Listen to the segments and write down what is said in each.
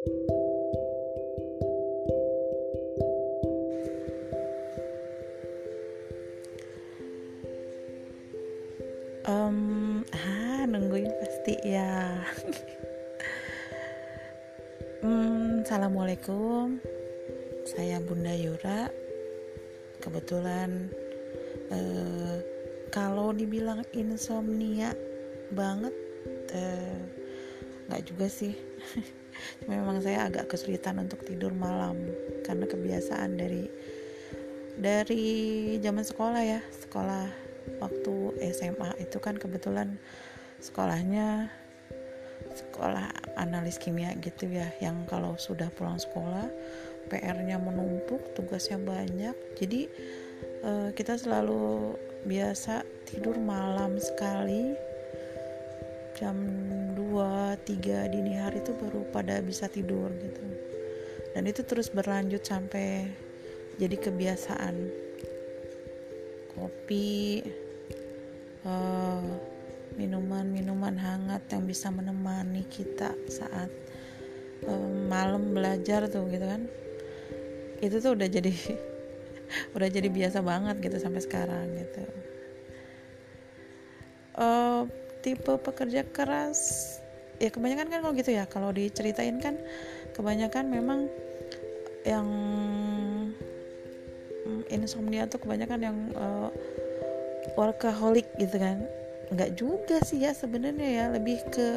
um, ah nungguin pasti ya. Hmm, assalamualaikum. Saya Bunda Yura. Kebetulan uh, kalau dibilang insomnia banget uh, nggak juga sih. Memang saya agak kesulitan untuk tidur malam karena kebiasaan dari dari zaman sekolah ya. Sekolah waktu SMA itu kan kebetulan sekolahnya sekolah analis kimia gitu ya yang kalau sudah pulang sekolah PR-nya menumpuk tugasnya banyak. Jadi uh, kita selalu biasa tidur malam sekali jam 2 3 dini hari itu baru pada bisa tidur gitu. Dan itu terus berlanjut sampai jadi kebiasaan. Kopi uh, minuman-minuman hangat yang bisa menemani kita saat uh, malam belajar tuh gitu kan. Itu tuh udah jadi udah jadi biasa banget gitu sampai sekarang gitu. Uh, tipe pekerja keras. Ya kebanyakan kan kalau gitu ya kalau diceritain kan kebanyakan memang yang insomnia tuh kebanyakan yang uh, workaholic gitu kan. Nggak juga sih ya sebenarnya ya lebih ke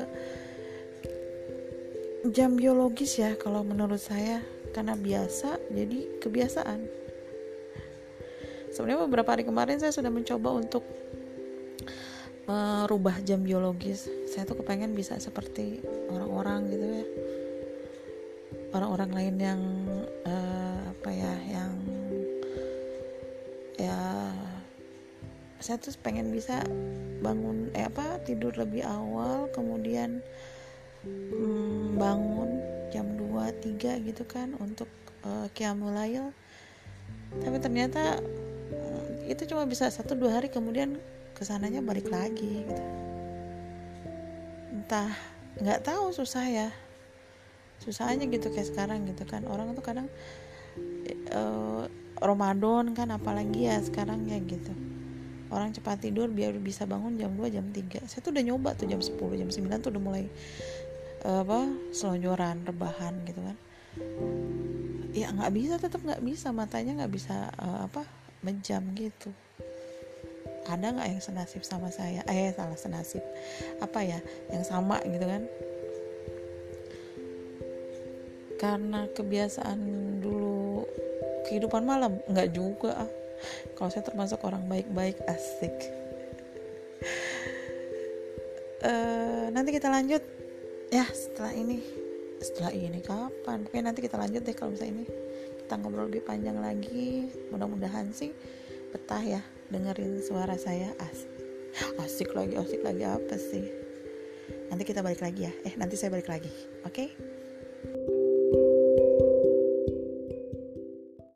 jam biologis ya kalau menurut saya. Karena biasa jadi kebiasaan. Sebenarnya beberapa hari kemarin saya sudah mencoba untuk merubah jam biologis. Saya tuh kepengen bisa seperti orang-orang gitu ya. Orang-orang lain yang uh, apa ya yang ya saya tuh pengen bisa bangun eh apa tidur lebih awal kemudian hmm, bangun jam 2 3 gitu kan untuk uh, kiamulail tapi ternyata hmm, itu cuma bisa satu dua hari kemudian ke sananya balik lagi gitu. Entah nggak tahu susah ya. Susah aja gitu kayak sekarang gitu kan. Orang tuh kadang uh, Ramadan kan apalagi ya sekarang ya gitu. Orang cepat tidur biar bisa bangun jam 2 jam 3 saya tuh udah nyoba tuh jam 10 jam 9 tuh udah mulai uh, apa selonjoran rebahan gitu kan. Ya nggak bisa tetap nggak bisa matanya nggak bisa uh, apa menjam gitu ada nggak yang senasib sama saya? Eh salah senasib. Apa ya? Yang sama gitu kan? Karena kebiasaan dulu kehidupan malam nggak juga. Kalau saya termasuk orang baik-baik asik. Uh, nanti kita lanjut. Ya setelah ini. Setelah ini kapan? Oke nanti kita lanjut deh kalau misalnya ini. Kita ngobrol lebih panjang lagi. Mudah-mudahan sih betah ya dengerin suara saya asik asik lagi asik lagi apa sih nanti kita balik lagi ya eh nanti saya balik lagi oke okay?